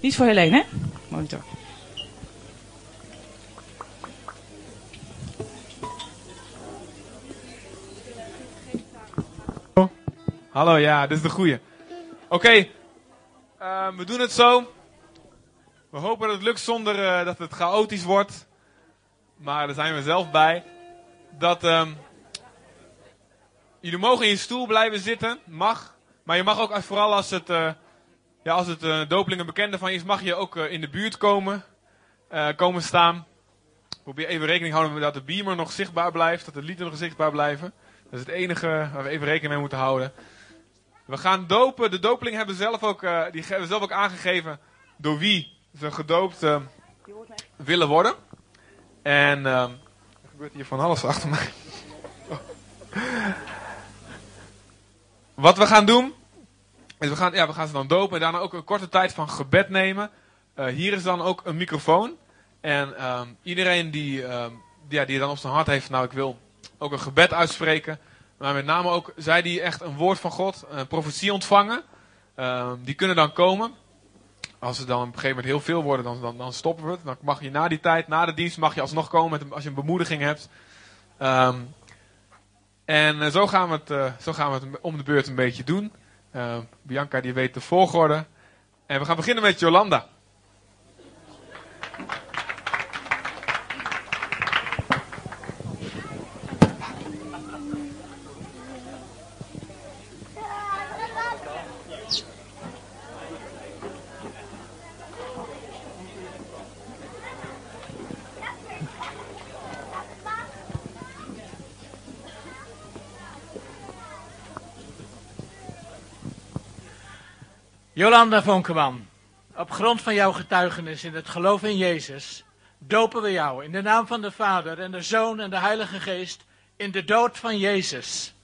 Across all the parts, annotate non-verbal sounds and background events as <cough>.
Is voor Helene, hè? Monitor. Hallo, ja, dit is de goeie. Oké, ehm, we doen het zo. We hopen dat het lukt zonder eh, dat het chaotisch wordt. Maar daar zijn we zelf bij. Dat, ehm, jullie mogen in je stoel blijven zitten, mag. Maar je mag ook, vooral als het, eh ja, als het een dopeling een bekende van is, mag je ook eh, in de buurt komen, eh, komen staan. Probeer even rekening houden dat de beamer nog zichtbaar blijft, dat de lieden nog zichtbaar blijven. Dat is het enige waar we even rekening mee moeten houden. We gaan dopen. De dopeling hebben zelf ook, eh, die hebben zelf ook aangegeven door wie ze gedoopt eh, willen worden. En er gebeurt hier van alles achter mij. <laughs> Wat we gaan doen, we gaan, ja, we gaan ze dan dopen en daarna ook een korte tijd van gebed nemen. Eh, hier is dan ook een microfoon. En ehm, iedereen die, ehm, die, ja, die dan op zijn hart heeft, nou ik wil ook een gebed uitspreken. Maar met name ook zij die echt een woord van God, een profetie ontvangen. ehm, die kunnen dan komen. Als er dan op een gegeven moment heel veel worden, dan, dan, dan stoppen we het. Dan mag je na die tijd, na de dienst, mag je alsnog komen met als je een bemoediging hebt. En eh, zo, gaan we het, eh, zo gaan we het om de beurt een beetje doen. Eh, Bianca die weet de volgorde. En we gaan beginnen met Jolanda. Jolanda Vonkeman, op grond van jouw getuigenis in het geloof in Jezus, dopen we jou in de naam van de Vader en de Zoon en de Heilige Geest in de dood van Jezus.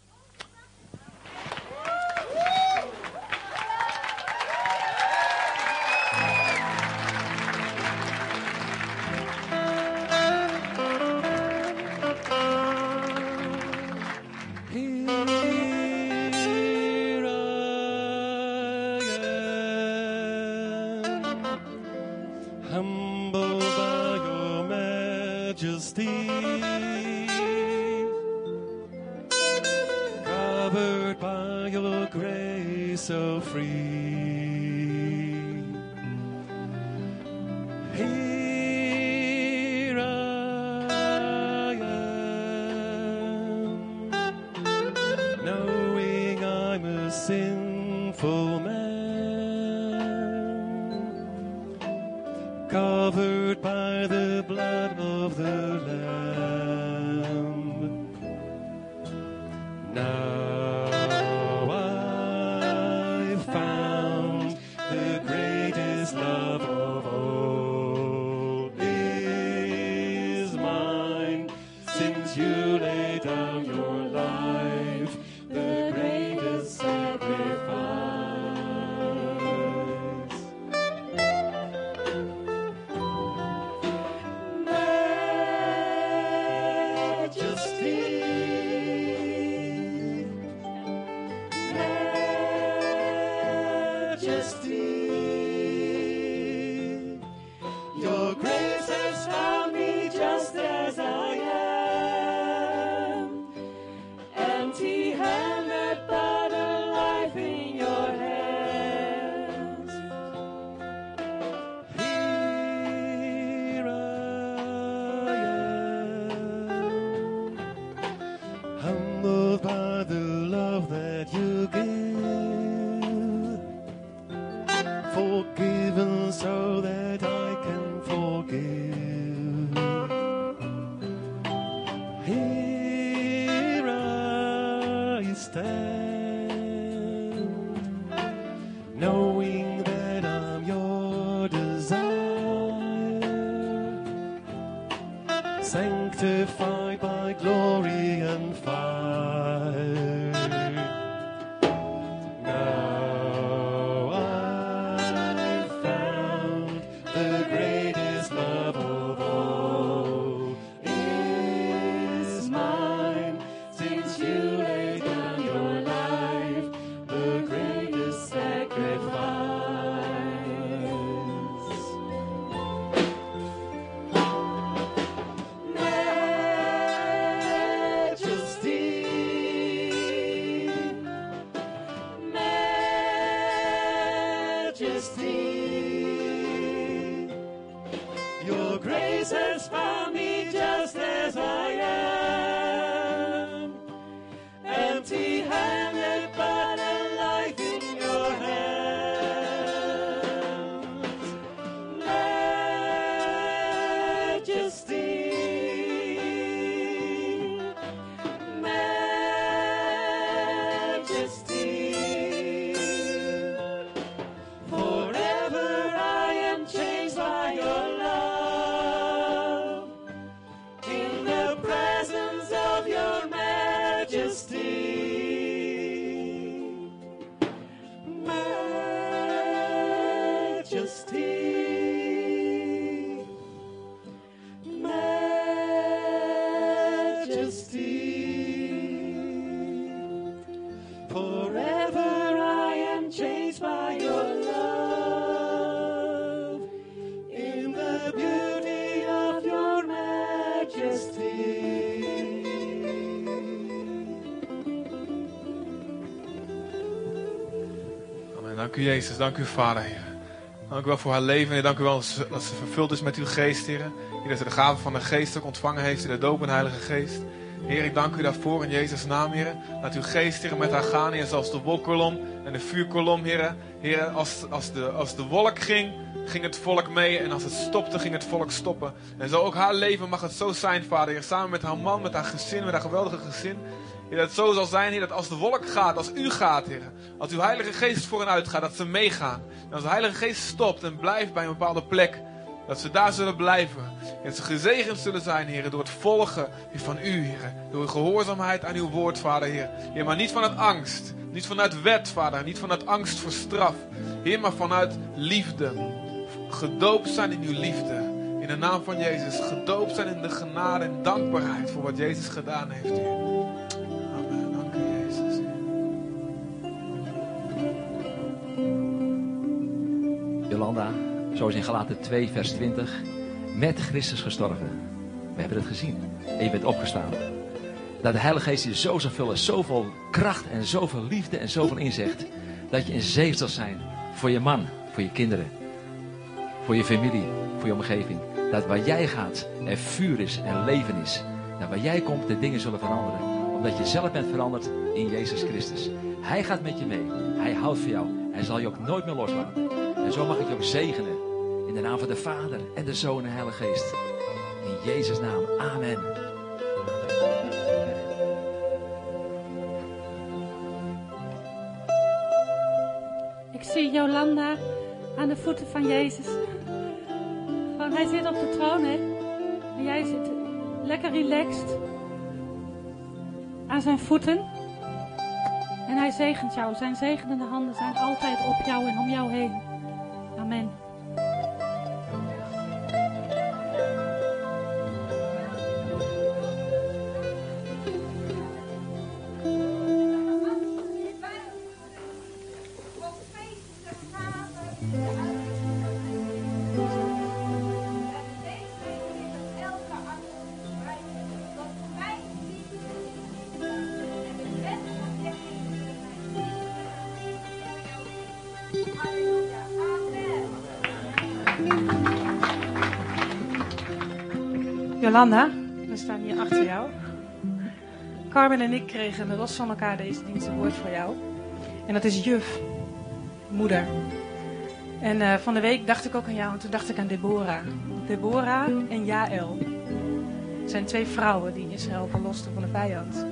U Jezus, dank u Vader, Heer. Dank u wel voor haar leven, Heer. Dank u wel dat ze, dat ze vervuld is met uw geest, Heer. Heer, dat ze de gave van de geest ook ontvangen heeft in de doop en Heilige Geest. Heer, ik dank u daarvoor in Jezus' naam, Heer. Laat uw geest, Heer, met haar gaan, Heer, zoals de wolkolom en de vuurkolom, Heer. Heer, als, als, de, als de wolk ging, ging het volk mee. En als het stopte, ging het volk stoppen. En zo ook haar leven mag het zo zijn, Vader, Heer. Samen met haar man, met haar gezin, met haar geweldige gezin. Heer, dat het zo zal zijn, Heer, dat als de wolk gaat, als u gaat, Heer. Als uw Heilige Geest voor hen uitgaat, dat ze meegaan. En als de Heilige Geest stopt en blijft bij een bepaalde plek, dat ze daar zullen blijven. En dat ze gezegend zullen zijn, Heer, door het volgen van u, Heer. Door uw gehoorzaamheid aan uw woord, Vader, Heer. Heer, maar niet vanuit angst. Niet vanuit wet, Vader. Niet vanuit angst voor straf. Heer, maar vanuit liefde. Gedoopt zijn in uw liefde. In de naam van Jezus. Gedoopt zijn in de genade en dankbaarheid voor wat Jezus gedaan heeft, Heer. Zoals in Galaten 2, vers 20, met Christus gestorven. We hebben het gezien. En je bent opgestaan. Dat de Heilige Geest je zo zal vullen, zoveel kracht en zoveel liefde en zoveel inzicht. Dat je een zee zal zijn voor je man, voor je kinderen, voor je familie, voor je omgeving. Dat waar jij gaat er vuur is en leven is. Dat waar jij komt de dingen zullen veranderen. Omdat je zelf bent veranderd in Jezus Christus. Hij gaat met je mee. Hij houdt van jou. Hij zal je ook nooit meer loslaten. En zo mag ik je ook zegenen. In de naam van de Vader en de Zoon en de Heilige Geest. In Jezus' naam. Amen. Ik zie Jolanda aan de voeten van Jezus. Hij zit op de troon, hè? En jij zit lekker relaxed aan zijn voeten. En hij zegent jou. Zijn zegenende handen zijn altijd op jou en om jou heen. Amen. Jolanda, we staan hier achter jou. Carmen en ik kregen los van elkaar deze dienst een woord voor jou. En dat is juf, moeder. En eh, van de week dacht ik ook aan jou en toen dacht ik aan Deborah. Deborah en. Het zijn twee vrouwen die Israël verlosten van de vijand.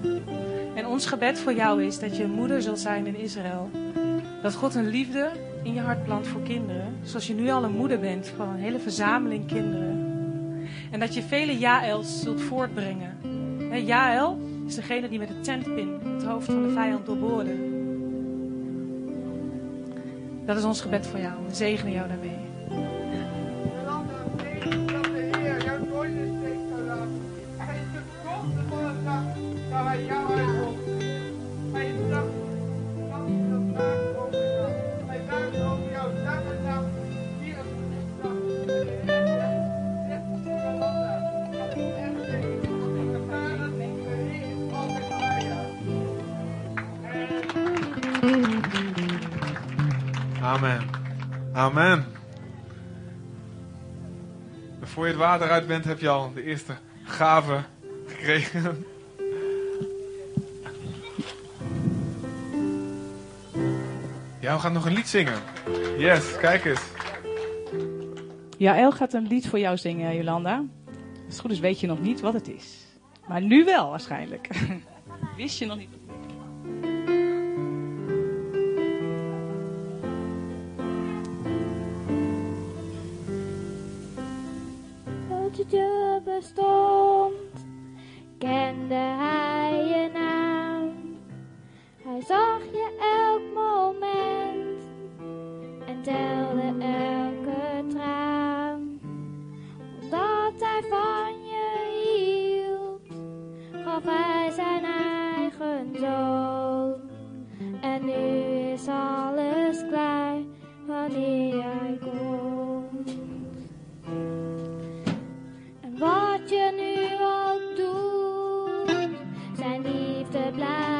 En ons gebed voor jou is dat je moeder zult zijn in Israël. Dat God een liefde in je hart plant voor kinderen. Zoals je nu al een moeder bent van een hele verzameling kinderen. En dat je vele Jaëls zult voortbrengen. Hè, Jaël is degene die met de tentpin het hoofd van de vijand doorboorde. Dat is ons gebed voor jou. We zegenen jou daarmee. Voor je het water uit bent, heb je al de eerste gave gekregen. Ja, we gaan nog een lied zingen. Yes, kijk eens. Ja, El gaat een lied voor jou zingen, Jolanda. Als het goed is weet je nog niet wat het is. Maar nu wel waarschijnlijk. <laughs> Wist je nog niet. Liefde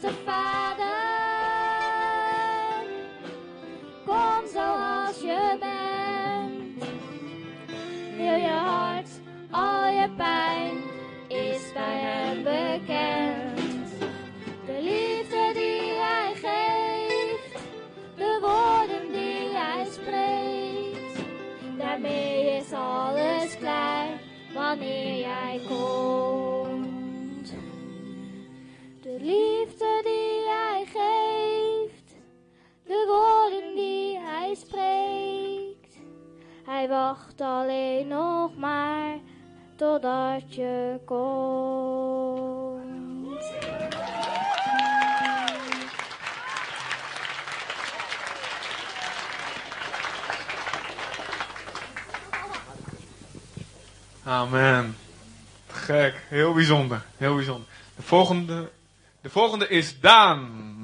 De Vader. Kom zoals je bent. Heel je hart, al je pijn is bij hem bekend. De liefde die hij geeft, de woorden die hij spreekt. Daarmee is alles klaar wanneer jij komt. Wacht alleen nog maar totdat je komt. Amen. Gek, heel bijzonder, heel bijzonder. De volgende, de volgende is Daan.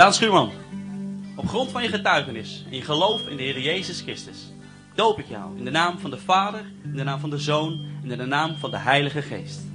Daan Schuurman, op grond van je getuigenis en je geloof in de Heer Jezus Christus, doop ik jou in de naam van de Vader, in de naam van de Zoon en in de naam van de Heilige Geest.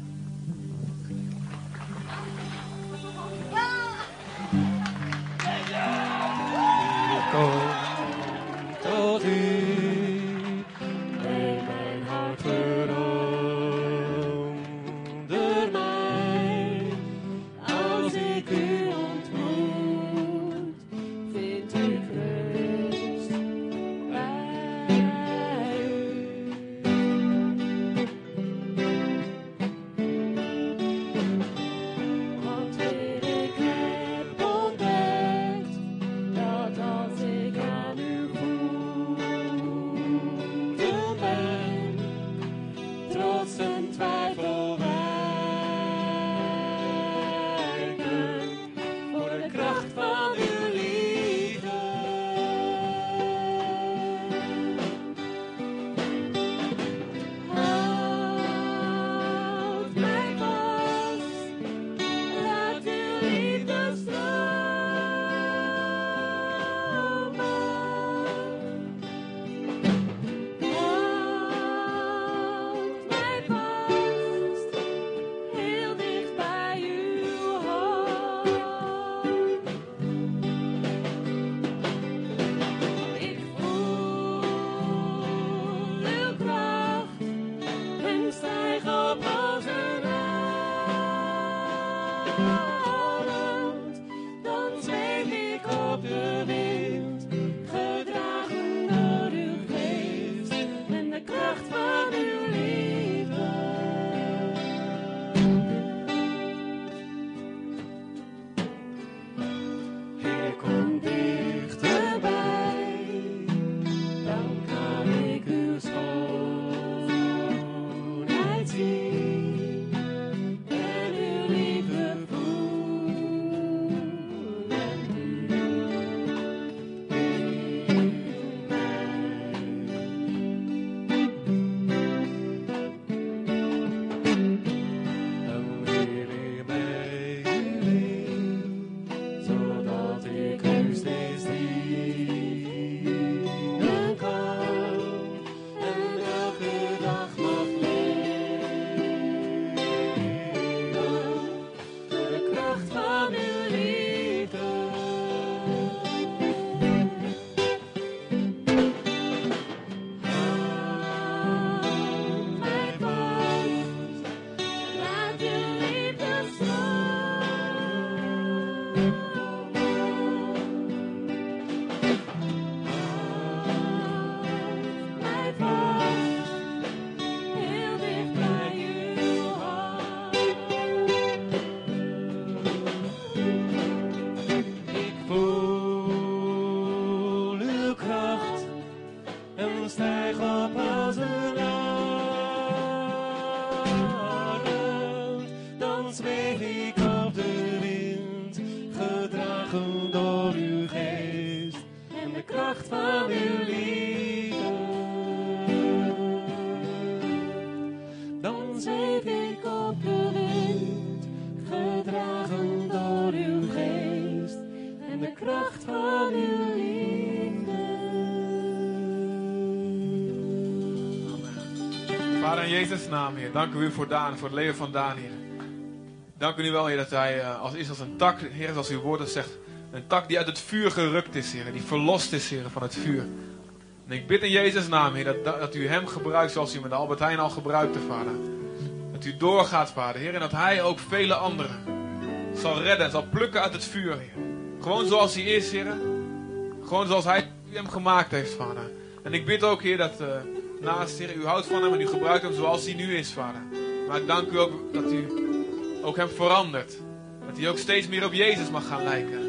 Naam, Heer. Dank u voor Daan, voor het leven van Daan, Heer. Dank u wel, Heer, dat hij eh, als, is als een tak, Heer, zoals uw woord het zegt. Een tak die uit het vuur gerukt is, Heer. Die verlost is, Heer, van het vuur. En ik bid in Jezus' naam, Heer, dat, dat, u hem gebruikt zoals u met Albert Heijn al gebruikte, Vader. Dat u doorgaat, Vader, Heer. En dat hij ook vele anderen zal redden en zal plukken uit het vuur, Heer. Gewoon zoals hij is, Heer. Gewoon zoals hij hem gemaakt heeft, Vader. En ik bid ook, Heer, dat eh, naast, Heer, u houdt van hem en u gebruikt hem zoals hij nu is, Vader. Maar ik dank u ook dat u ook hem verandert. Dat hij ook steeds meer op Jezus mag gaan lijken.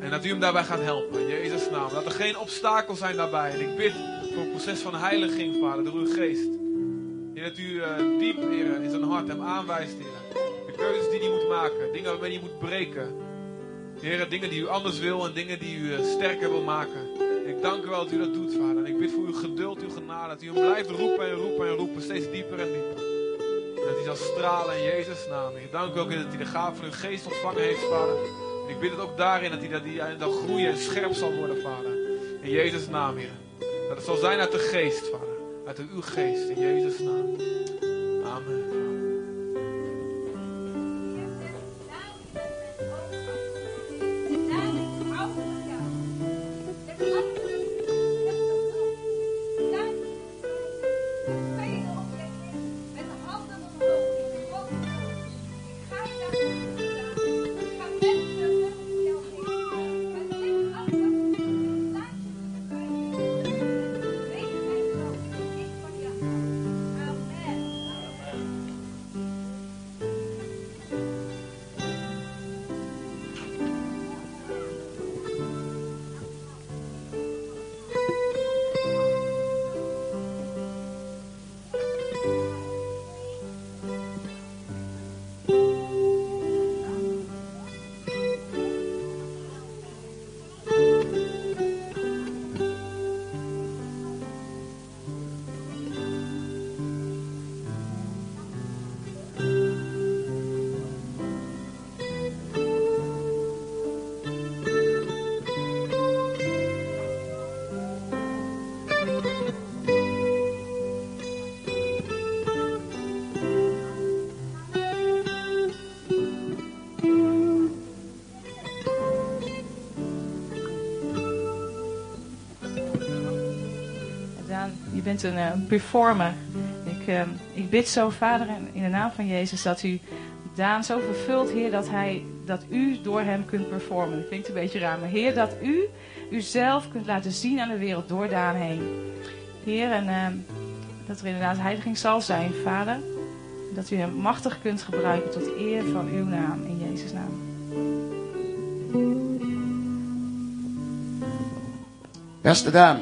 En dat u hem daarbij gaat helpen, in Jezus' naam. Dat er geen obstakels zijn daarbij. En ik bid voor een proces van heiliging, Vader, door uw geest. Heer, dat u eh, diep, in zijn hart hem aanwijst, Heer. De keuzes die hij moet maken, dingen waarmee hij moet breken. Heer, dingen die u anders wil en dingen die u eh, sterker wil maken. Ik dank u wel dat u dat doet, Vader. En ik bid voor uw geduld, uw genade. Dat u hem blijft roepen en roepen en roepen. Steeds dieper en dieper. En dat hij zal stralen in Jezus' naam. Ik dank u ook dat hij de gave van uw geest ontvangen heeft, Vader. En ik bid het ook daarin dat hij, dat hij dan groeien en scherp zal worden, Vader. In Jezus' naam, Heer. Dat het zal zijn uit de geest, Vader. Uit uw geest, in Jezus' naam. Bent een eh, performer. Ik, eh, ik bid zo, Vader, in- de naam van Jezus, dat u Daan zo vervult, Heer, dat, hij, dat u door hem kunt performen. Dat klinkt een beetje raar, maar Heer, dat u uzelf kunt laten zien aan de wereld door Daan heen. Heer, en eh, dat er inderdaad heiliging zal zijn, Vader. Dat u hem machtig kunt gebruiken tot eer van uw naam, in Jezus' naam. Beste Daan,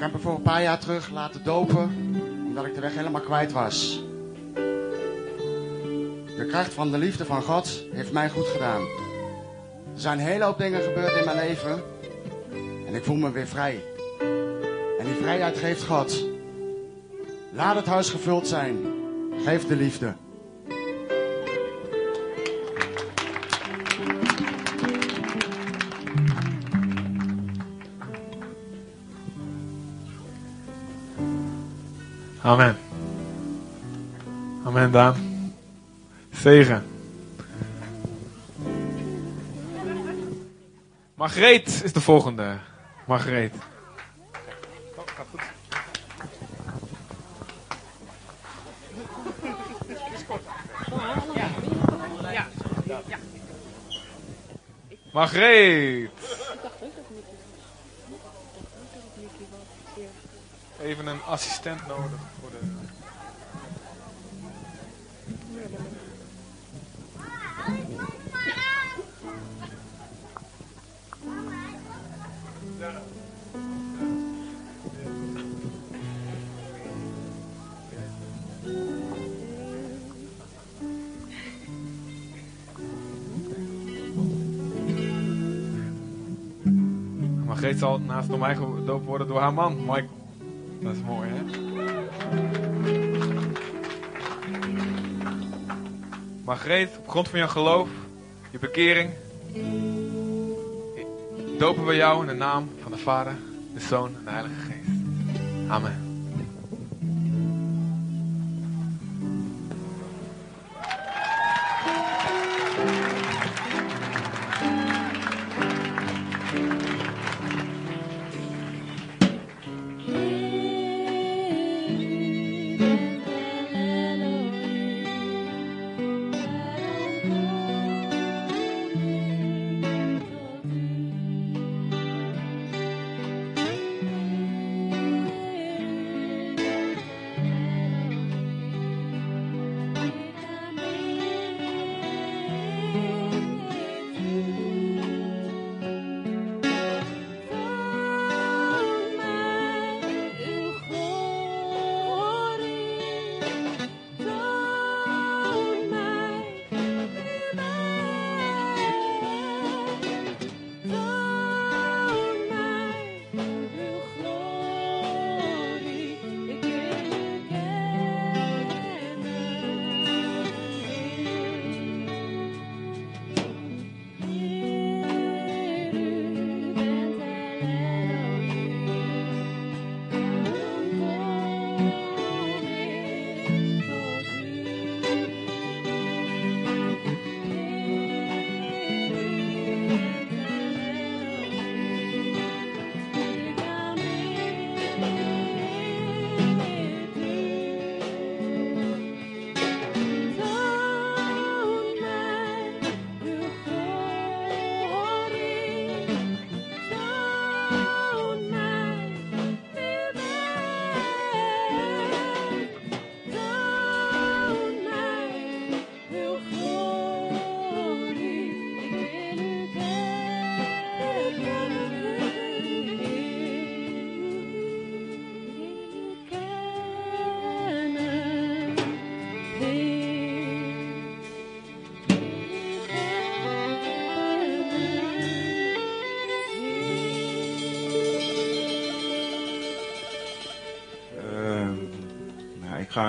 ik heb me voor een paar jaar terug laten dopen, omdat ik de weg helemaal kwijt was. De kracht van de liefde van God heeft mij goed gedaan. Er zijn een hele hoop dingen gebeurd in mijn leven en ik voel me weer vrij. En die vrijheid geeft God. Laat het huis gevuld zijn. Geef de liefde. Amen. Amen, Daan. Zegen. Margreet is de volgende. Margreet. Margreet. even een assistent nodig voor de... Margreet zal naast mij doop worden door haar man, Mike dat is mooi, hè? Margreet, op grond van jouw geloof, je bekering, dopen we jou in de naam van de Vader, de Zoon en de Heilige Geest. Amen.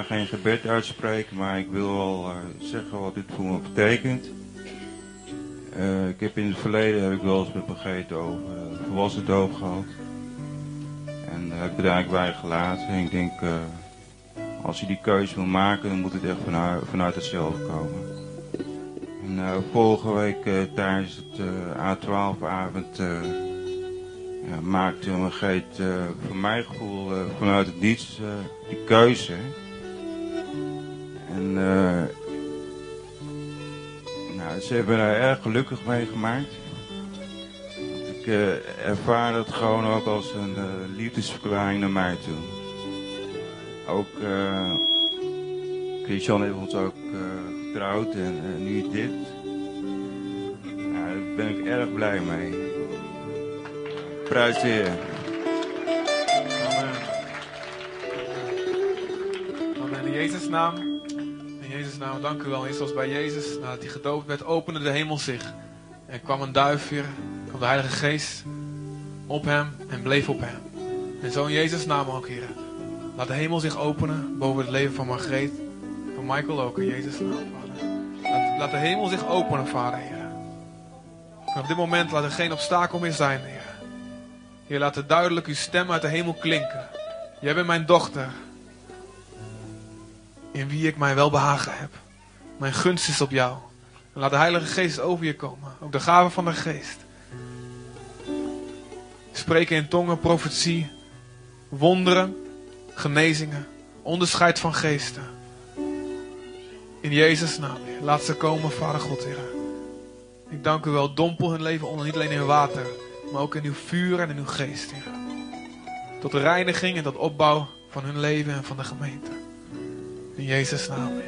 Geen gebed uitspreken, maar ik wil wel eh, zeggen wat dit voor me betekent. Eh, ik heb in het verleden heb ik wel eens met Margreet over uh, volwassen doop gehad. En daar heb ik het eigenlijk bij gelaten. En ik denk, als je die keuze wil maken, dan moet het echt vanuit, vanuit het zelf komen. En vorige week tijdens het A12-avond ja, maakte Margreet eh voor mijn gevoel vanuit het niets die keuze. Nou, ze hebben daar erg gelukkig mee gemaakt. Ik eh, ervaar dat gewoon ook als een eh, liefdesverklaring naar mij toe. Ook eh Christian heeft ons ook getrouwd en nu dit. Daar ben ik erg blij mee. Prijs Heer. Amen. In Jezus' naam. Naam, dank u wel. Heer, zoals bij Jezus, nadat hij gedoopt werd, opende de hemel zich. En kwam een duif weer, kwam de Heilige Geest op hem en bleef op hem. En zo in Jezus' naam ook, Heer. Laat de hemel zich openen boven het leven van Margreet. Van Michael ook, in Jezus' naam, Vader. Laat, de hemel zich openen, Vader, Heer. Op dit moment laat er geen obstakel meer zijn, Heer. Heer, laat er duidelijk uw stem uit de hemel klinken. Jij bent mijn dochter. In wie ik mijn welbehagen heb. Mijn gunst is op jou. Laat de Heilige Geest over je komen. Ook de gaven van de Geest. Spreken in tongen, profetie, wonderen, genezingen, onderscheid van geesten. In Jezus' naam. Laat ze komen, Vader God, Heer. Ik dank u wel. Dompel hun leven onder, niet alleen in water, maar ook in uw vuur en in uw geest, Heer. Tot reiniging en tot opbouw van hun leven en van de gemeente. In Jezus' naam. Amen.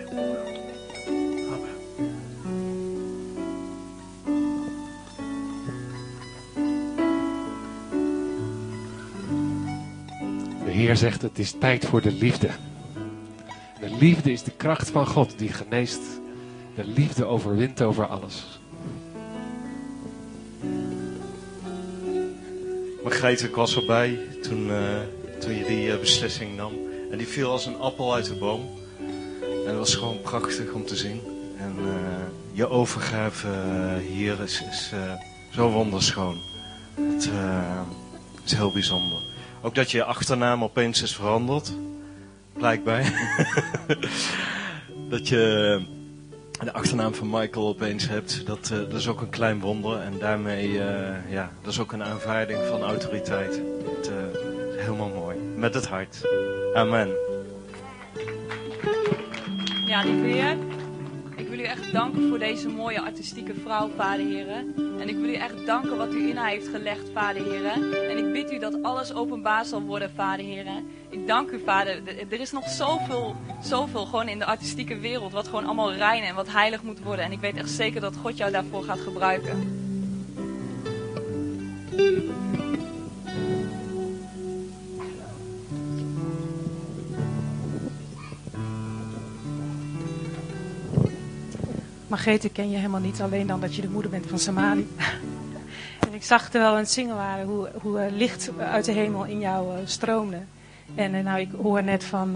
De Heer zegt het is tijd voor de liefde. De liefde is de kracht van God die geneest. De liefde overwint over alles. Margreet, ik was erbij toen, eh, toen je die eh, beslissing nam. En die viel als een appel uit de boom. En het was gewoon prachtig om te zien. En eh, je overgave eh, hier is, is eh, zo wonderschoon. Het is heel bijzonder. Ook dat je achternaam opeens is veranderd. Blijkbaar. <laughs> dat je de achternaam van Michael opeens hebt. Dat, dat is ook een klein wonder. En daarmee, ja, dat is ook een aanvaarding van autoriteit. Het, helemaal mooi. Met het hart. Amen. Ja, lieve ik wil u echt danken voor deze mooie artistieke vrouw, Vader Heren. En ik wil u echt danken wat u in haar heeft gelegd, Vader Heren. En ik bid u dat alles openbaar zal worden, Vader Heren. Ik dank u, Vader. Er is nog zoveel, zoveel gewoon in de artistieke wereld, wat gewoon allemaal rein en wat heilig moet worden. En ik weet echt zeker dat God jou daarvoor gaat gebruiken. Margrethe ken je helemaal niet, alleen dan dat je de moeder bent van Samali. <laughs> en ik zag terwijl we aan het zingen waren hoe, hoe eh, licht uit de hemel in jou eh, stroomde. En eh, nou, ik hoor net van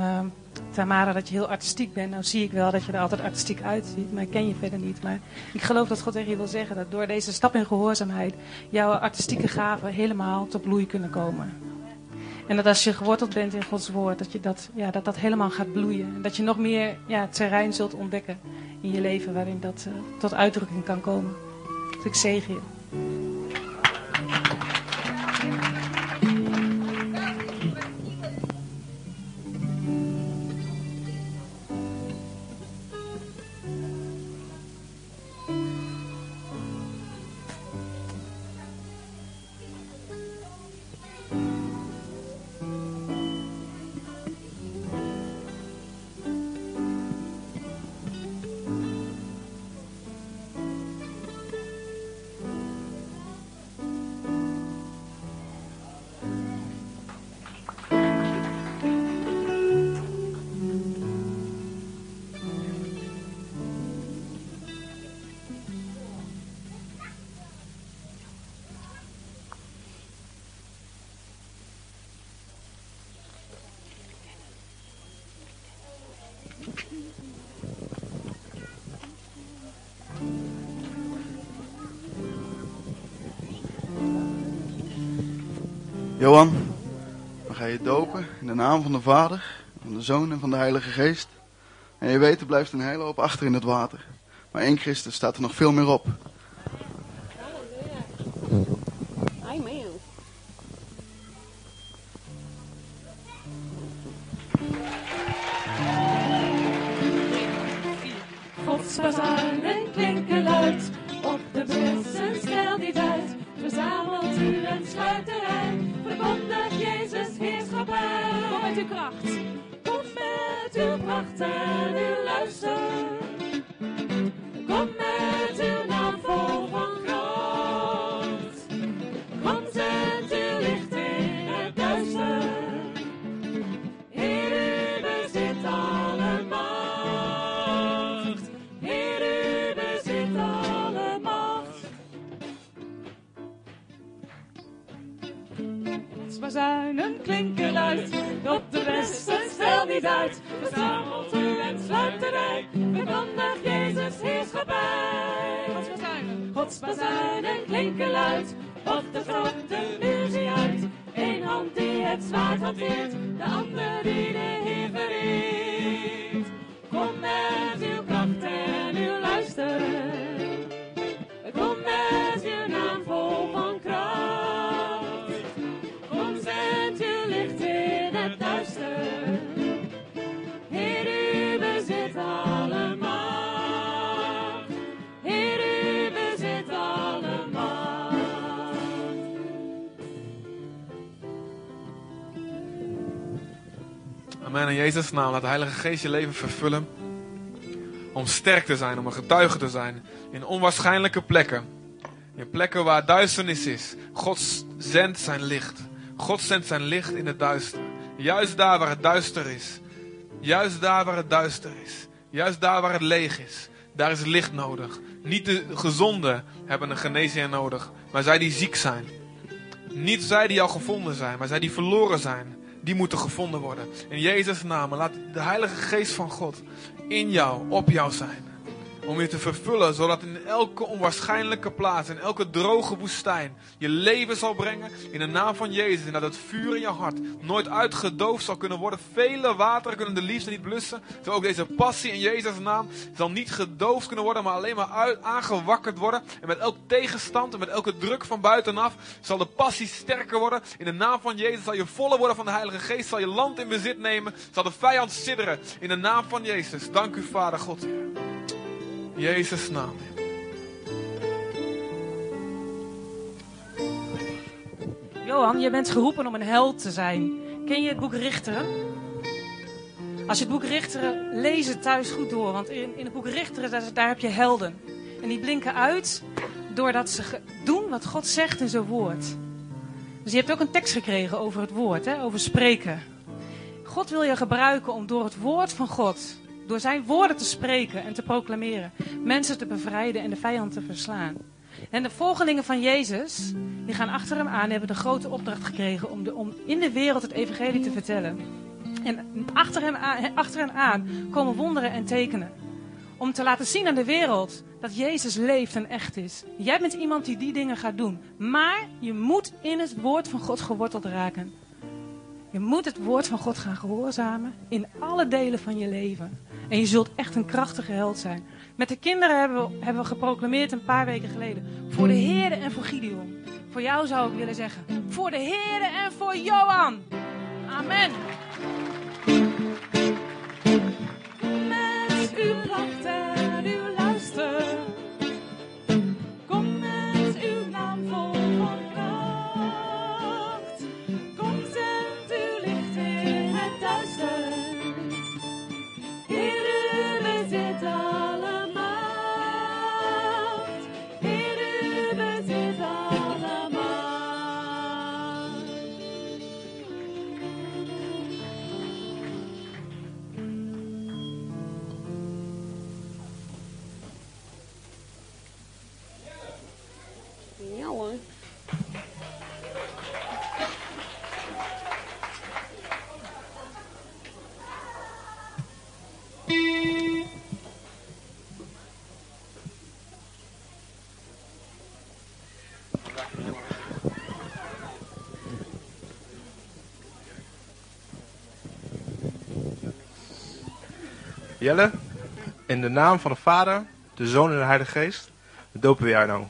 Tamara dat je heel artistiek bent. Nou zie ik wel dat je er altijd artistiek uitziet, maar ik ken je verder niet. Maar ik geloof dat God tegen je wil zeggen dat door deze stap in gehoorzaamheid jouw artistieke gaven helemaal tot bloei kunnen komen. En dat als je geworteld bent in Gods woord, dat je dat, ja, dat, dat helemaal gaat bloeien. En dat je nog meer ja, terrein zult ontdekken in je leven waarin dat eh, tot uitdrukking kan komen. Dus ik zegen je. Johan, we gaan je dopen in de naam van de Vader, van de Zoon en van de Heilige Geest. En je weet, er blijft een hele hoop achter in het water. Maar één Christus staat er nog veel meer op. bazuinen, Gods bazuinen klinken luid, op de grote muur zie uit. Eén hand die het zwaard hanteert, de ander die de Heer vereert. Kom met uw kracht en uw luister. Amen. In Jezus' naam laat de Heilige Geest je leven vervullen. Om sterk te zijn, om een getuige te zijn. In onwaarschijnlijke plekken. In plekken waar duisternis is. God zendt zijn licht. God zendt zijn licht in het duister. Juist daar waar het duister is. Juist daar waar het duister is. Juist daar waar het leeg is. Daar is licht nodig. Niet de gezonden hebben een geneesheer nodig. Maar zij die ziek zijn. Niet zij die al gevonden zijn, maar zij die verloren zijn. Die moeten gevonden worden. In Jezus' naam. Laat de Heilige Geest van God in jou, op jou zijn. Om je te vervullen, zodat in elke onwaarschijnlijke plaats, in elke droge woestijn, je leven zal brengen in de naam van Jezus. En dat het vuur in je hart nooit uitgedoofd zal kunnen worden. Vele wateren kunnen de liefde niet blussen. Zo ook deze passie in Jezus' naam zal niet gedoofd kunnen worden, maar alleen maar uit, aangewakkerd worden. En met elk tegenstand en met elke druk van buitenaf zal de passie sterker worden. In de naam van Jezus zal je voller worden van de Heilige Geest. Zal je land in bezit nemen. Zal de vijand sidderen. In de naam van Jezus. Dank u, Vader God. Jezus' naam. Johan, je bent geroepen om een held te zijn. Ken je het boek Richteren? Als je het boek Richteren leest thuis goed door. Want in, in het boek Richteren, daar, heb je helden. En die blinken uit doordat ze doen wat God zegt in zijn woord. Dus je hebt ook een tekst gekregen over het woord, hè? over spreken. God wil je gebruiken om door het woord van God, door zijn woorden te spreken en te proclameren, mensen te bevrijden en de vijand te verslaan. En de volgelingen van Jezus, die gaan achter hem aan, hebben de grote opdracht gekregen om, de, om in de wereld het evangelie te vertellen. En achter hem, achter hen aan komen wonderen en tekenen. Om te laten zien aan de wereld dat Jezus leeft en echt is. Jij bent iemand die die dingen gaat doen. Maar je moet in het woord van God geworteld raken. Je moet het woord van God gaan gehoorzamen in alle delen van je leven. En je zult echt een krachtige held zijn. Met de kinderen hebben we, hebben we geproclameerd een paar weken geleden. Voor de Heerde en voor Gideon. Voor jou zou ik willen zeggen. Voor de Heerde en voor Johan. Amen. Jelle, in de naam van de Vader, de Zoon en de Heilige Geest, dopen we jou nou.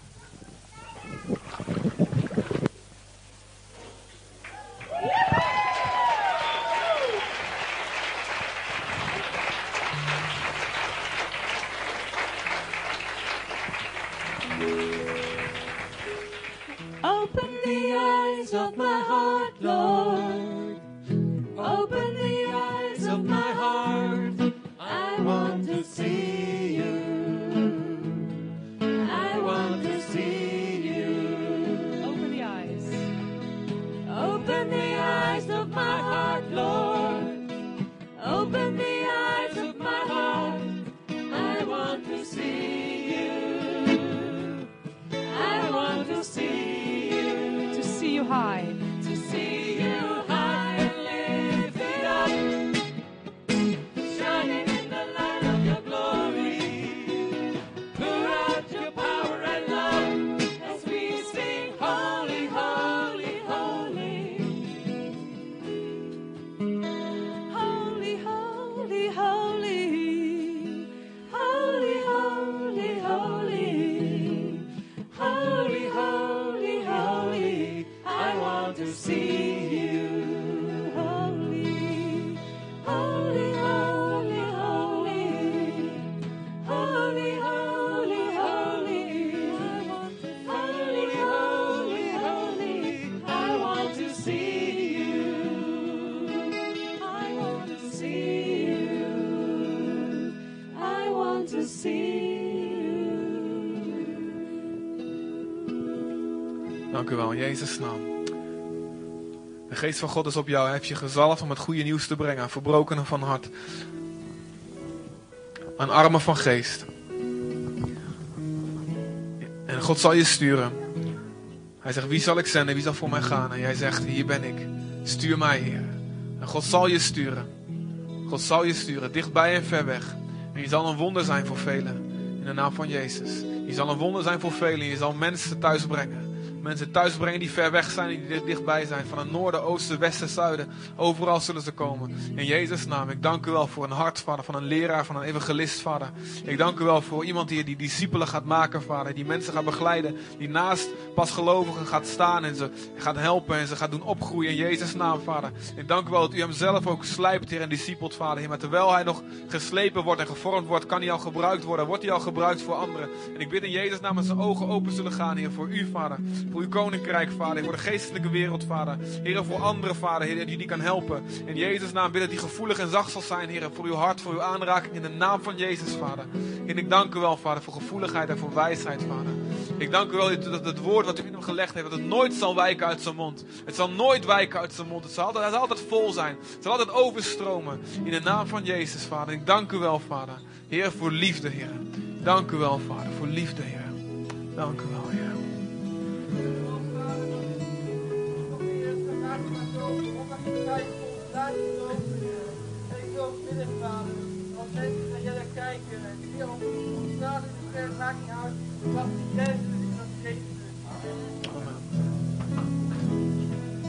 Dank u wel, in Jezus' naam. De geest van God is op jou. Hij heeft je gezalfd om het goede nieuws te brengen aan verbrokenen van hart. Aan armen van geest. En God zal je sturen. Hij zegt, wie zal ik zenden? Wie zal voor mij gaan? En jij zegt, hier ben ik. Stuur mij, Heer. En God zal je sturen. God zal je sturen, dichtbij en ver weg. En je zal een wonder zijn voor velen. In de naam van Jezus. Je zal een wonder zijn voor velen. Je zal mensen thuis brengen. Mensen thuis brengen die ver weg zijn, die dicht- dichtbij zijn. Van het noorden, oosten, westen, zuiden. Overal zullen ze komen. In Jezus' naam. Ik dank u wel voor een hart, vader. Van een leraar, van een evangelist, vader. Ik dank u wel voor iemand die die discipelen gaat maken, vader. Die mensen gaat begeleiden. Die naast pasgelovigen gaat staan en ze gaat helpen en ze gaat doen opgroeien. In Jezus' naam, vader. Ik dank u wel dat u hem zelf ook slijpt, Heer, en discipelt, vader. Heer, maar terwijl hij nog geslepen wordt en gevormd wordt, kan hij al gebruikt worden. Wordt hij al gebruikt voor anderen. En ik bid in Jezus' naam dat zijn ogen open zullen gaan, Heer, voor u, vader. Voor uw koninkrijk, vader. Voor de geestelijke wereld, vader. Heer, voor anderen, vader, Heer, die die kan helpen. In Jezus' naam bid dat hij gevoelig en zacht zal zijn, Heer, voor uw hart, voor uw aanraking. In de naam van Jezus, vader. En ik dank u wel, vader, voor gevoeligheid en voor wijsheid, vader. Ik dank u wel dat het woord wat u in hem gelegd heeft, dat het nooit zal wijken uit zijn mond. Het zal nooit wijken uit zijn mond. Het zal altijd, het zal altijd vol zijn. Het zal altijd overstromen. In de naam van Jezus, vader. Ik dank u wel, vader. Heer, voor liefde, Heer. Dank u wel, vader, voor liefde, Heer. Dank u wel, Heer. En ik wil bidden, vader, als mensen naar jullie kijken en die in de verre maakt niet uit wat Jezus is, wat Jezus.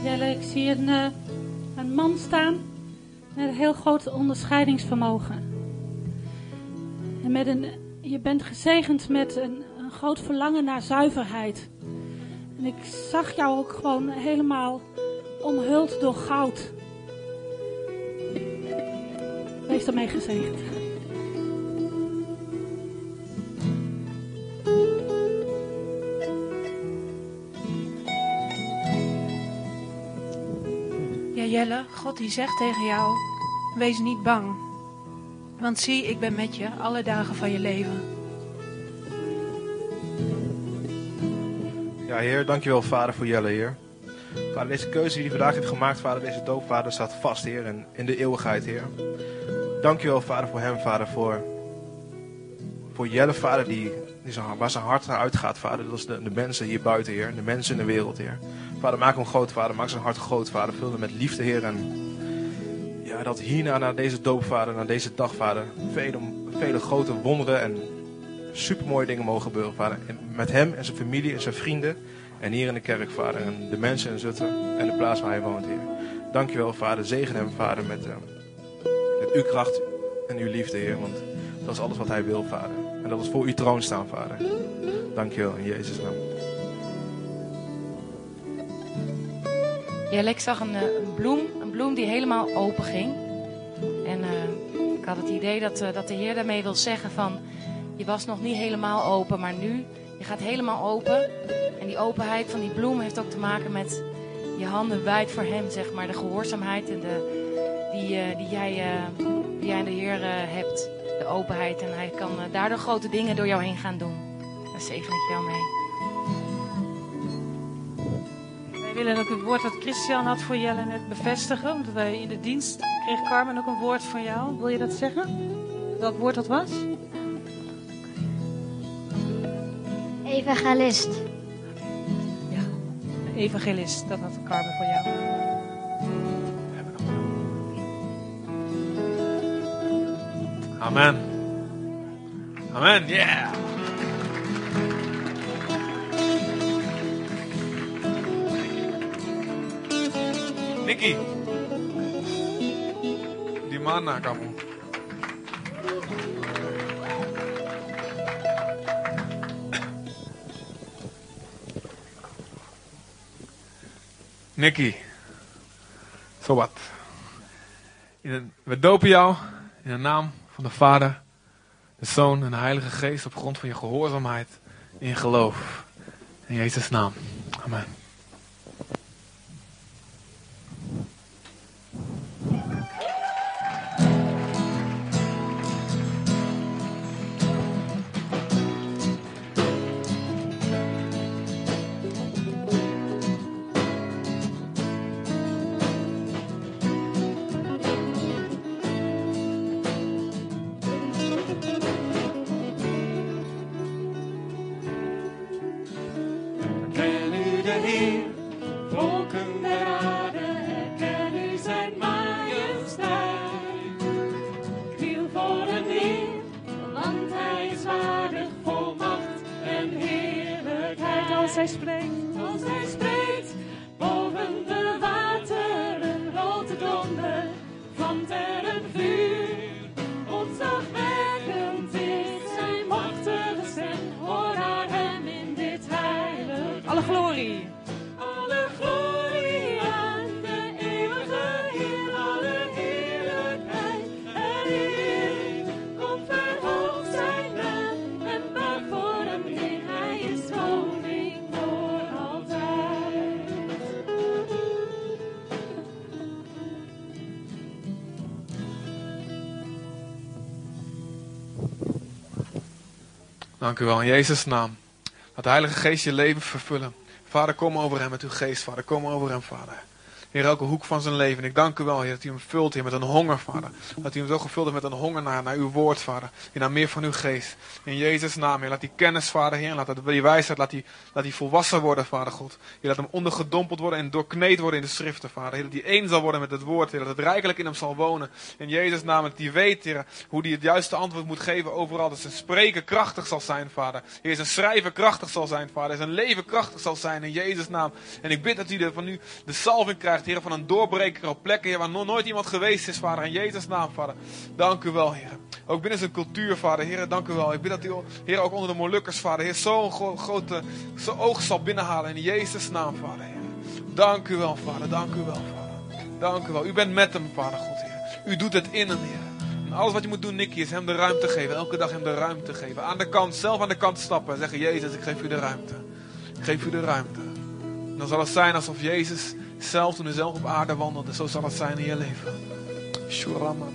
Jelle, ik zie een, eh, een man staan met een heel groot onderscheidingsvermogen. En met een, je bent gezegend met een groot verlangen naar zuiverheid. En ik zag jou ook gewoon helemaal omhuld door goud. Wees ermee gezegend. Ja, Jelle, God die zegt tegen jou: wees niet bang. Want zie, ik ben met je alle dagen van je leven. Ja, Heer, dankjewel, Vader, voor Jelle, Heer. Vader, deze keuze die hij vandaag heeft gemaakt, Vader, deze doop, Vader, staat vast, Heer, en in de eeuwigheid, Heer. Dankjewel, Vader, voor hem, Vader, voor, voor Jelle, Vader, die, die zijn, waar zijn hart naar uitgaat, Vader. Dat is de, de mensen hier buiten, Heer, de mensen in de wereld, Heer. Vader, maak hem groot, Vader, maak zijn hart groot, Vader. Vul hem met liefde, Heer, en ja, dat hierna, naar deze doop, Vader, naar deze dag, Vader, vele, vele grote wonderen en supermooie dingen mogen gebeuren, Vader. Met hem en zijn familie en zijn vrienden. En hier in de kerk, Vader. En de mensen in Zutten en de plaats waar hij woont, Heer. Dankjewel, Vader. Zegen hem, Vader, met, eh, met uw kracht en uw liefde, Heer. Want dat is alles wat hij wil, Vader. En dat is voor uw troon staan, Vader. Dankjewel, in Jezus' naam. Jelle, ik zag een, eh, een bloem, een bloem die helemaal open ging. En eh, ik had het idee dat, dat de Heer daarmee wil zeggen van... Je was nog niet helemaal open, maar nu, je gaat helemaal open. En die openheid van die bloem heeft ook te maken met je handen wijd voor hem, zeg maar. De gehoorzaamheid en de, die, eh, die, jij, eh, die jij aan de Heer eh, hebt. De openheid. En hij kan daardoor grote dingen door jou heen gaan doen. Daar zegen ik jou mee. Wij willen ook het woord dat Christian had voor Jelle net bevestigen. Omdat wij in de dienst kreeg Carmen ook een woord van jou. Wil je dat zeggen? Welk woord dat was? Evangelist. Evangelist, dat had Carmen voor jou. Amen. Amen, yeah. Nicky. Di mana kamu? Nicky. Zowat. We dopen jou in de naam van de Vader, de Zoon en de Heilige Geest op grond van je gehoorzaamheid in geloof. In Jezus' naam. Amen. Dank u wel, in Jezus' naam. Laat de Heilige Geest je leven vervullen. Vader, kom over hem met uw geest, Vader. Kom over hem, Vader. Heer, elke hoek van zijn leven. En ik dank u wel, Heer, dat u hem vult, Heer, met een honger, Vader. Dat u hem zo gevuld heeft met een honger naar, naar uw woord, Vader. En naar meer van uw geest. In Jezus' naam, Heer. Laat die kennis, Vader, Heer. Laat die wijsheid, laat die, laat die volwassen worden, Vader God. Heer, laat hem ondergedompeld worden en doorkneed worden in de schriften, Vader. Heer, dat hij één zal worden met het woord, Heer. Dat het rijkelijk in hem zal wonen. In Jezus' naam, dat hij weet, Heer, hoe hij het juiste antwoord moet geven overal. Dat zijn spreken krachtig zal zijn, Vader. Heer, zijn schrijven krachtig zal zijn, Vader. Zijn leven krachtig zal zijn, in Jezus' naam. En ik bid dat u van u de salving krijgt, Heer, van een doorbreker op plekken, waar nog nooit iemand geweest is, Vader. In Jezus' naam, Vader. Dank u wel, Heer. Ook binnen zijn cultuur, Vader. Heer, dank u wel. Ik bid dat u, Heer, ook onder de Molukkers, Vader. Heer, zo'n gro- grote zo oog zal binnenhalen. In Jezus' naam, Vader, Heer. Dank u wel, Vader. Dank u wel, Vader. Dank u wel. U bent met hem, Vader God, Heer. U doet het in hem, Heer. En alles wat je moet doen, Nicky, is hem de ruimte geven. Elke dag hem de ruimte geven. Aan de kant, zelf aan de kant stappen. En zeggen, Jezus, ik geef u de ruimte. Ik geef u de ruimte. Dan zal het zijn alsof Jezus zelf, toen hij zelf op aarde wandelde, zo zal het zijn in je leven. Shurama.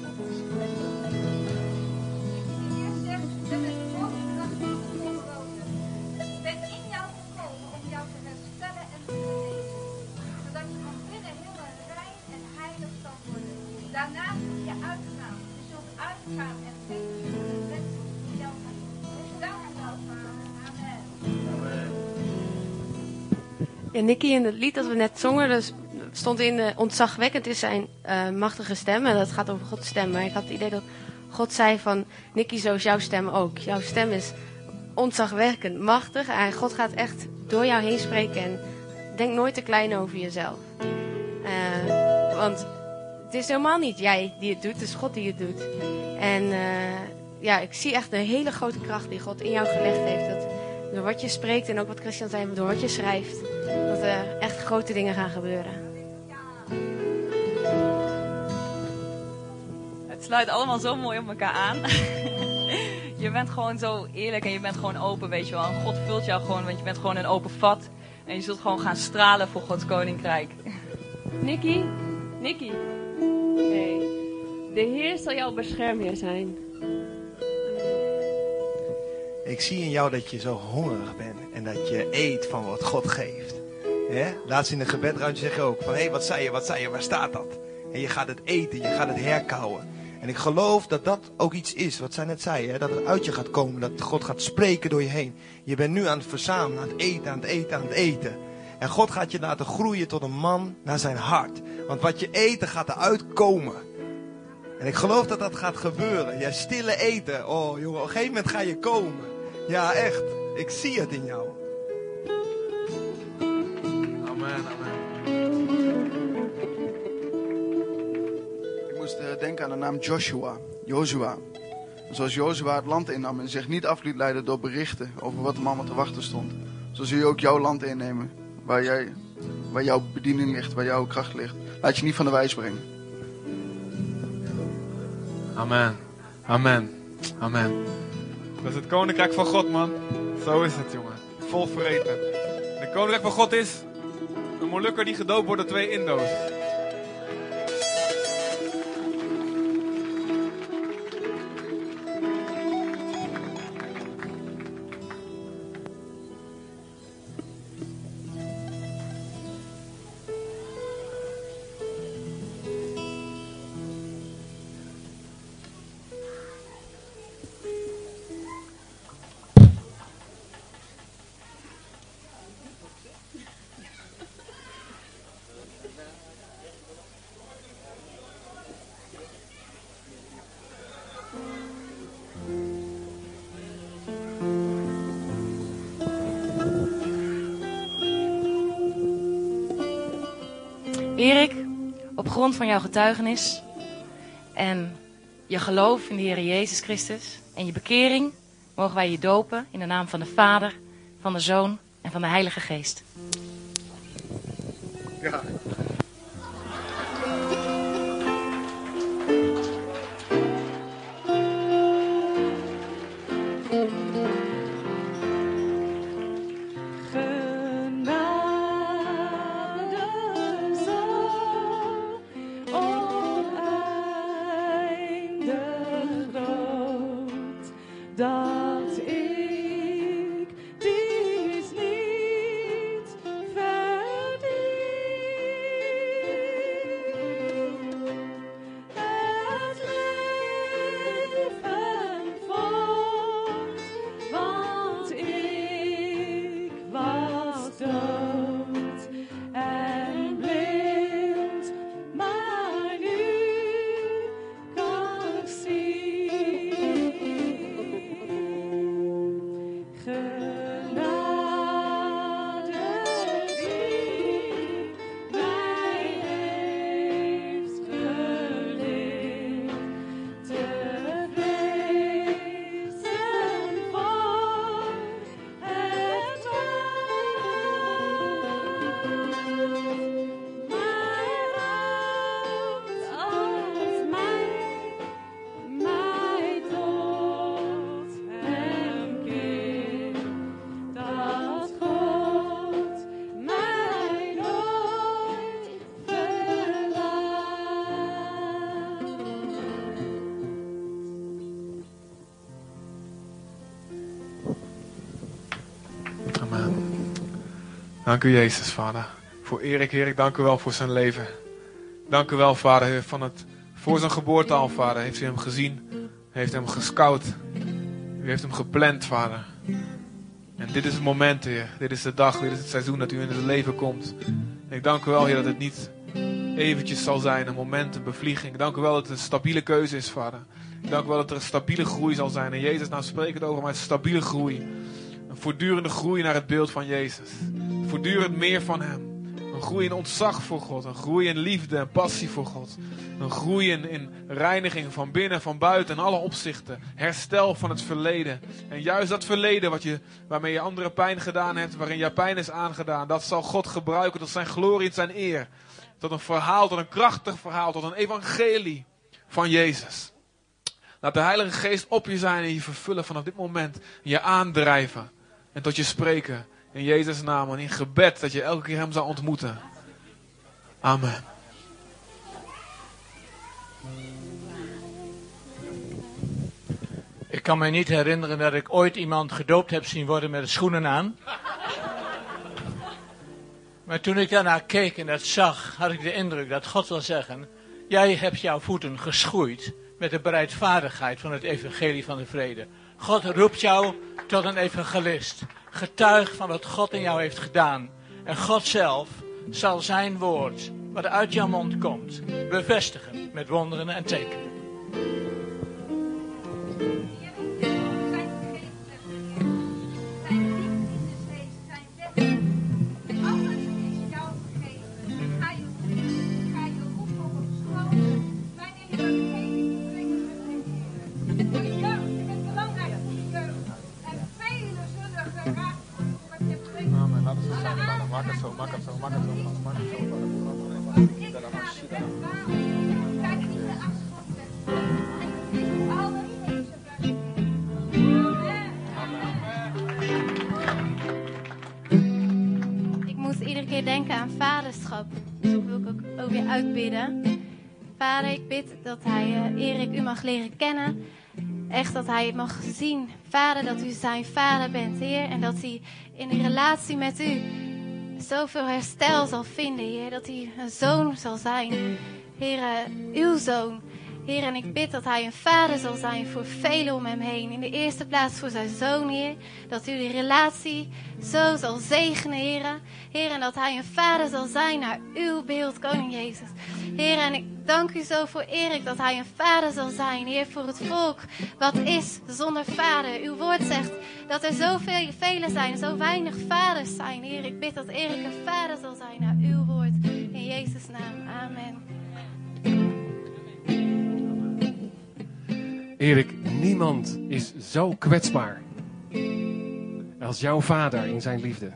Ja, Nicky, in het lied dat we net zongen, stond in eh, ontzagwekkend is zijn eh, machtige stem. En dat gaat over Gods stem. Maar ik had het idee dat God zei van, Nicky, zo is jouw stem ook. Jouw stem is ontzagwekkend, machtig. En God gaat echt door jou heen spreken. En denk nooit te klein over jezelf. Eh, want het is helemaal niet jij die het doet, het is God die het doet. En ja, ik zie echt een hele grote kracht die God in jou gelegd heeft. Dat door wat je spreekt en ook wat Christian zei, door wat je schrijft, dat er echt grote dingen gaan gebeuren. Het sluit allemaal zo mooi op elkaar aan. <laughs> je bent gewoon zo eerlijk en je bent gewoon open, weet je wel. En God vult jou gewoon, want je bent gewoon een open vat. En je zult gewoon gaan stralen voor Gods koninkrijk. Nicky, Nicky. Hey. De Heer zal jouw beschermheer zijn. Ik zie in jou dat je zo hongerig bent en dat je eet van wat God geeft. Hè? Laatst in een gebedruimte zeg je ook van, hé, hey, wat zei je, wat zei je, waar staat dat? En je gaat het eten, je gaat het herkauwen. En ik geloof dat dat ook iets is, wat zij net zei, hè? dat het uit je gaat komen, dat God gaat spreken door je heen. Je bent nu aan het verzamelen, aan het eten, aan het eten, aan het eten. En God gaat je laten groeien tot een man naar zijn hart. Want wat je eten gaat eruit komen. En ik geloof dat dat gaat gebeuren. Jij stille eten. Oh jongen, op een gegeven moment ga je komen. Ja, echt. Ik zie het in jou. Amen, amen. Ik moest eh, denken aan de naam Joshua. Joshua. Zoals Joshua het land innam en zich niet af liet leiden door berichten over wat hem allemaal te wachten stond. Zo zul je ook jouw land innemen. Waar, jij, waar jouw bediening ligt, waar jouw kracht ligt. Laat je niet van de wijs brengen. Amen. Amen. Amen. Dat is het koninkrijk van God, man. Zo is het, jongen. Vol vreten. Het koninkrijk van God is een Molukker die gedoopt wordt door twee Indo's. Grond van jouw getuigenis en je geloof in de Heer Jezus Christus en je bekering, mogen wij je dopen in de naam van de Vader, van de Zoon en van de Heilige Geest. Ja. Dank u, Jezus, Vader. Voor Erik, Heer, ik dank u wel voor zijn leven. Dank u wel, Vader, van het, voor zijn geboorte al, Vader. Heeft u hem gezien, heeft hem gescout. U heeft hem gepland, Vader. En dit is het moment, Heer. Dit is de dag, dit is het seizoen dat u in het leven komt. En ik dank u wel, Heer, dat het niet eventjes zal zijn, een moment, een bevlieging. Dank u wel dat het een stabiele keuze is, Vader. Ik dank u wel dat er een stabiele groei zal zijn. En Jezus, nou spreek het over, maar een stabiele groei. Een voortdurende groei naar het beeld van Jezus. Voortdurend meer van Hem. Een groei in ontzag voor God. Een groei in liefde en passie voor God. Een groei in, in reiniging van binnen, van buiten, in alle opzichten. Herstel van het verleden. En juist dat verleden wat je, waarmee je andere pijn gedaan hebt, waarin je pijn is aangedaan, dat zal God gebruiken tot zijn glorie en zijn eer. Tot een verhaal, tot een krachtig verhaal, tot een evangelie van Jezus. Laat de Heilige Geest op je zijn en je vervullen vanaf dit moment. Je aandrijven en tot je spreken. In Jezus' naam en in gebed dat je elke keer Hem zal ontmoeten. Amen. Ik kan me niet herinneren dat ik ooit iemand gedoopt heb zien worden met de schoenen aan. Maar toen ik daarnaar keek en dat zag, had ik de indruk dat God wil zeggen: Jij hebt jouw voeten geschoeid met de bereidvaardigheid van het evangelie van de vrede. God roept jou tot een evangelist. Getuig van wat God in jou heeft gedaan. En God zelf zal zijn woord, wat uit jouw mond komt, bevestigen met wonderen en tekenen. Ik moest iedere keer denken aan vaderschap. Dus dat wil ik ook, ook weer uitbidden. Vader, ik bid dat hij eh, Erik u mag leren kennen. Echt dat hij mag zien. Vader, dat u zijn vader bent, Heer. En dat hij in een relatie met u zoveel herstel zal vinden, Heer. Dat hij een zoon zal zijn. Heer, uw zoon. Heer, en ik bid dat hij een vader zal zijn voor velen om hem heen. In de eerste plaats voor zijn zoon, Heer. Dat u die relatie zo zal zegenen, Heer. Heer, en dat hij een vader zal zijn naar uw beeld, Koning Jezus. Heer, en ik dank u zo voor Erik dat hij een vader zal zijn, Heer, voor het volk. Wat is zonder vader? Uw woord zegt dat er zoveel velen zijn, zo weinig vaders zijn. Heer, ik bid dat Erik een vader zal zijn naar uw Erik, niemand is zo kwetsbaar als jouw vader in zijn liefde.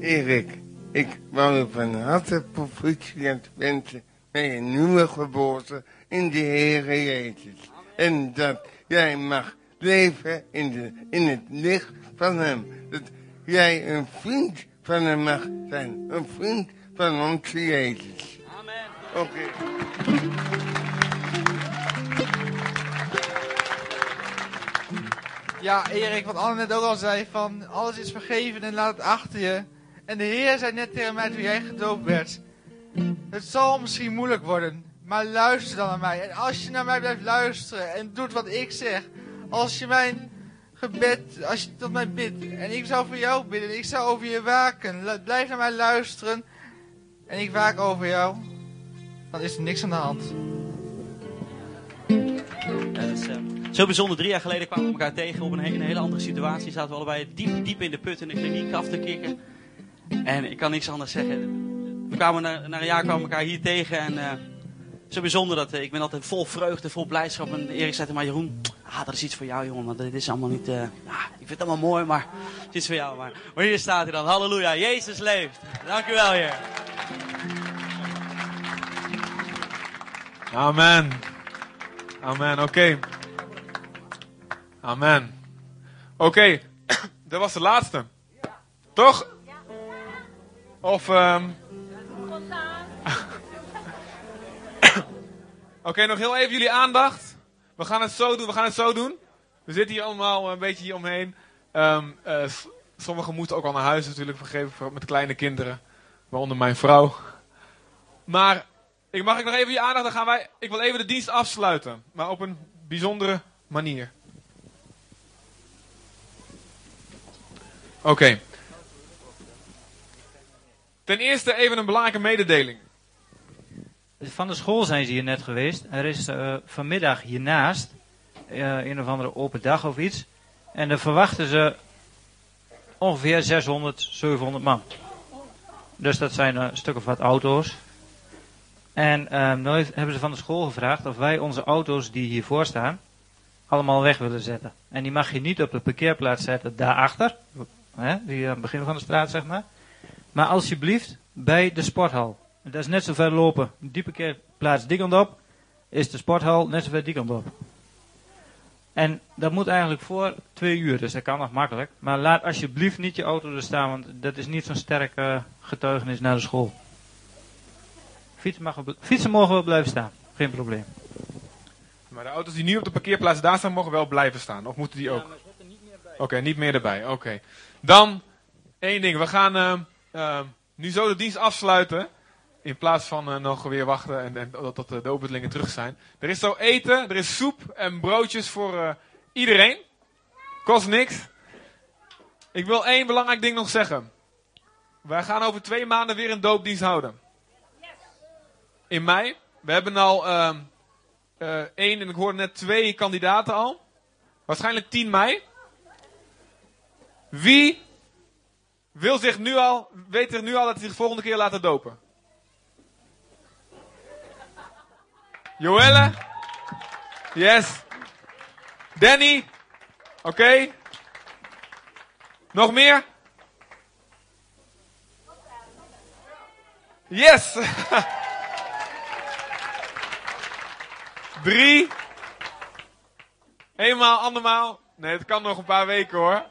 Erik, ik wou je van harte proficiat wensen met je nieuwe geboorte in de Heere Jezus. En dat jij mag leven in, de, in het licht van hem. Dat jij een vriend van hem mag zijn. Een vriend van onze Jezus. Amen. Oké. Ja, Erik, wat Anne net ook al zei, van alles is vergeven en laat het achter je. En de Heer zei net tegen mij toen jij gedoopt werd. Het zal misschien moeilijk worden, maar luister dan naar mij. En als je naar mij blijft luisteren en doet wat ik zeg. Als je mijn gebed, als je tot mij bidt. En ik zou voor jou bidden, ik zou over je waken. Blijf naar mij luisteren. En ik waak over jou. Dan is er niks aan de hand. Eh, zo bijzonder. Drie jaar geleden kwamen we elkaar tegen op een, een hele andere situatie. Zaten we allebei diep, diep in de put in de kliniek af te kicken. En ik kan niks anders zeggen. We kwamen na, na een jaar kwamen we elkaar hier tegen. En eh, zo bijzonder dat eh, ik ben altijd vol vreugde, vol blijdschap. En Erik zei tegen Jeroen, ah, dat is iets voor jou jongen. Want dit is allemaal niet, ja, ik vind het allemaal mooi, maar het is iets voor jou. Maar, maar hier staat hij dan, halleluja, Jezus leeft. Dank u wel, Heer. Amen. Amen, oké. Amen. Oké, <clears throat> dat was de laatste. Toch? Of, ehm <clears throat> Oké, nog heel even jullie aandacht. We gaan het zo doen, we gaan het zo doen. We zitten hier allemaal een beetje hier omheen. Ehm, eh, sommigen moeten ook al naar huis natuurlijk, vergeven met kleine kinderen. Waaronder mijn vrouw. Maar ik mag ik nog even je aandacht, dan gaan wij. Ik wil even de dienst afsluiten, maar op een bijzondere manier. Oké. Ten eerste even een belangrijke mededeling. Van de school zijn ze hier net geweest. Er is eh, vanmiddag hiernaast eh, een of andere open dag of iets. En dan verwachten ze ongeveer 600, 700 man. Dus dat zijn eh, een stuk of wat auto's. En ehm, heeft- hebben ze van de school gevraagd of wij onze auto's die hiervoor staan, allemaal weg willen zetten. En die mag je niet op de parkeerplaats zetten daarachter. Hè, die aan het begin van de straat, zeg maar. Maar alsjeblieft bij de sporthal. Dat is net zo ver lopen. Die parkeerplaats die kant op. Is de sporthal net zo ver die kant op. En dat moet eigenlijk voor twee uur, dus dat kan nog makkelijk. Maar laat alsjeblieft niet je auto er staan, want dat is niet zo'n sterke getuigenis naar de school. Fietsen, mag fietsen mogen wel blijven staan, geen probleem. Maar de auto's die nu op de parkeerplaats daar staan, mogen wel blijven staan. Of moeten die ook? Oké, niet meer erbij. Oké. Dan één ding. We gaan ehm, ehm, nu zo de dienst afsluiten. In plaats van eh, nog weer wachten en, en tot, tot de doopelingen terug zijn. Er is zo eten, er is soep en broodjes voor eh, iedereen. Kost niks. Ik wil één belangrijk ding nog zeggen. Wij gaan over twee maanden weer een doopdienst houden. In mei. We hebben al eh, één en ik hoorde net twee kandidaten al. Waarschijnlijk 10 mei. Wie wil zich nu al, weet er nu al dat hij zich volgende keer laten dopen? Joelle? Yes. Danny? Oké. Nog meer? Yes! <laughs> Drie. Eenmaal, andermaal. Nee, het kan nog een paar weken hoor.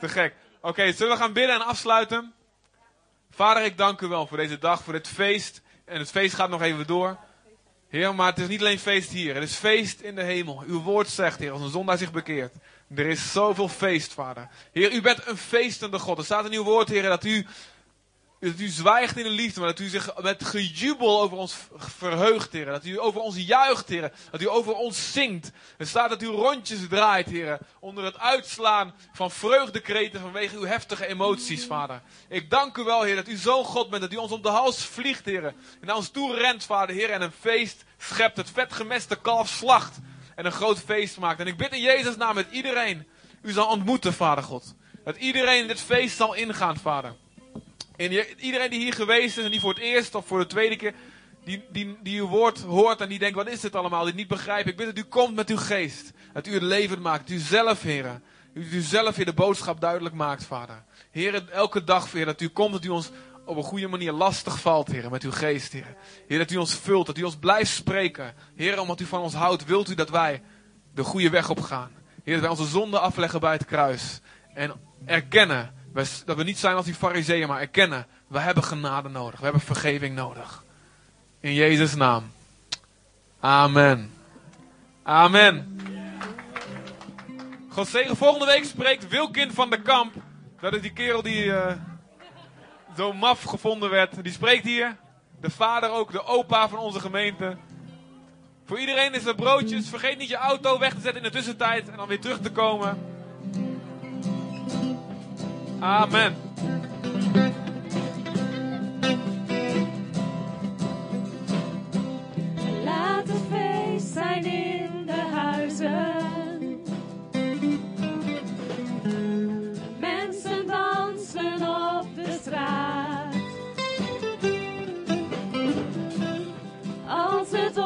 Te gek. Oké, zullen we gaan bidden en afsluiten? Vader, ik dank u wel voor deze dag, voor dit feest. En het feest gaat nog even door. Heer, maar het is niet alleen feest hier. Het is feest in de hemel. Uw woord zegt, Heer, als een zondaar zich bekeert. Er is zoveel feest, Vader. Heer, u bent een feestende God. Er staat in uw woord, Heer, dat u dat u zwijgt in de liefde, maar dat u zich met gejubel over ons verheugt, heren. Dat u over ons juicht, heren. Dat u over ons zingt. Er staat dat u rondjes draait, heren. Onder het uitslaan van vreugdekreten vanwege uw heftige emoties, vader. Ik dank u wel, heer, dat u zo'n God bent. Dat u ons om de hals vliegt, heren. En naar ons toe rent, vader, heren. En een feest schept. Het vetgemeste kalf slacht. En een groot feest maakt. En ik bid in Jezus naam met iedereen u zal ontmoeten, Vader God. Dat iedereen dit feest zal ingaan, Vader. En iedereen die hier geweest is en die voor het eerst of voor de tweede keer, die, die, die uw woord hoort en die denkt, wat is dit allemaal, die niet begrijpt. Ik bid dat u komt met uw geest. Dat u het levend maakt. Dat u zelf, heren. Dat u zelf weer de boodschap duidelijk maakt, Vader. Heren, elke dag, Heer, dat u komt, dat u ons op een goede manier lastig valt, Heer, met uw geest, Heer. Heer, dat u ons vult, dat u ons blijft spreken. Heer, omdat u van ons houdt, wilt u dat wij de goede weg op gaan. Heer, dat wij onze zonde afleggen bij het kruis. En erkennen dat we niet zijn als die fariseeën, maar erkennen, we hebben genade nodig. We hebben vergeving nodig. In Jezus' naam. Amen. Amen. God zegen. Volgende week spreekt Wilkin van der Kamp. Dat is die kerel die eh, zo maf gevonden werd. Die spreekt hier. De vader ook, de opa van onze gemeente. Voor iedereen is er broodjes. Vergeet niet je auto weg te zetten in de tussentijd. En dan weer terug te komen. Amen. Laat het feest zijn in de huizen. Mensen dansen op de straat. Als het